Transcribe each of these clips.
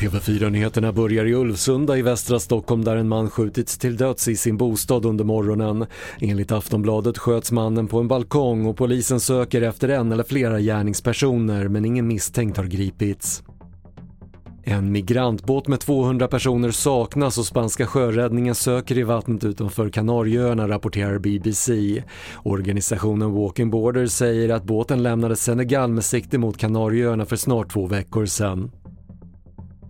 TV4-nyheterna börjar i Ulvsunda i västra Stockholm där en man skjutits till döds i sin bostad under morgonen. Enligt Aftonbladet sköts mannen på en balkong och polisen söker efter en eller flera gärningspersoner men ingen misstänkt har gripits. En migrantbåt med 200 personer saknas och spanska sjöräddningen söker i vattnet utanför Kanarieöarna rapporterar BBC. Organisationen Walking Borders säger att båten lämnade Senegal med sikte mot Kanarieöarna för snart två veckor sedan.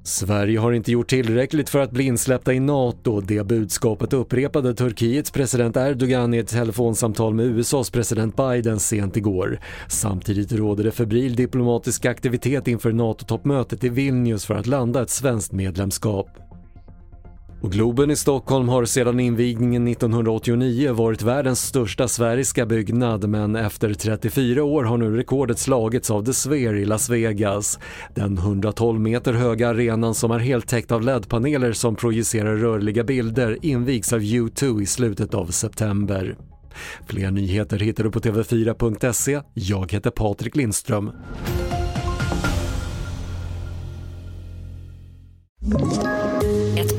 Sverige har inte gjort tillräckligt för att bli insläppta i NATO. Det budskapet upprepade Turkiets president Erdogan i ett telefonsamtal med USAs president Biden sent igår. Samtidigt råder det febril diplomatisk aktivitet inför NATO-toppmötet i Vilnius för att landa ett svenskt medlemskap. Och Globen i Stockholm har sedan invigningen 1989 varit världens största sveriska byggnad men efter 34 år har nu rekordet slagits av The Sphere i Las Vegas. Den 112 meter höga arenan som är helt täckt av LED-paneler som projicerar rörliga bilder invigs av U2 i slutet av september. Fler nyheter hittar du på TV4.se. Jag heter Patrik Lindström.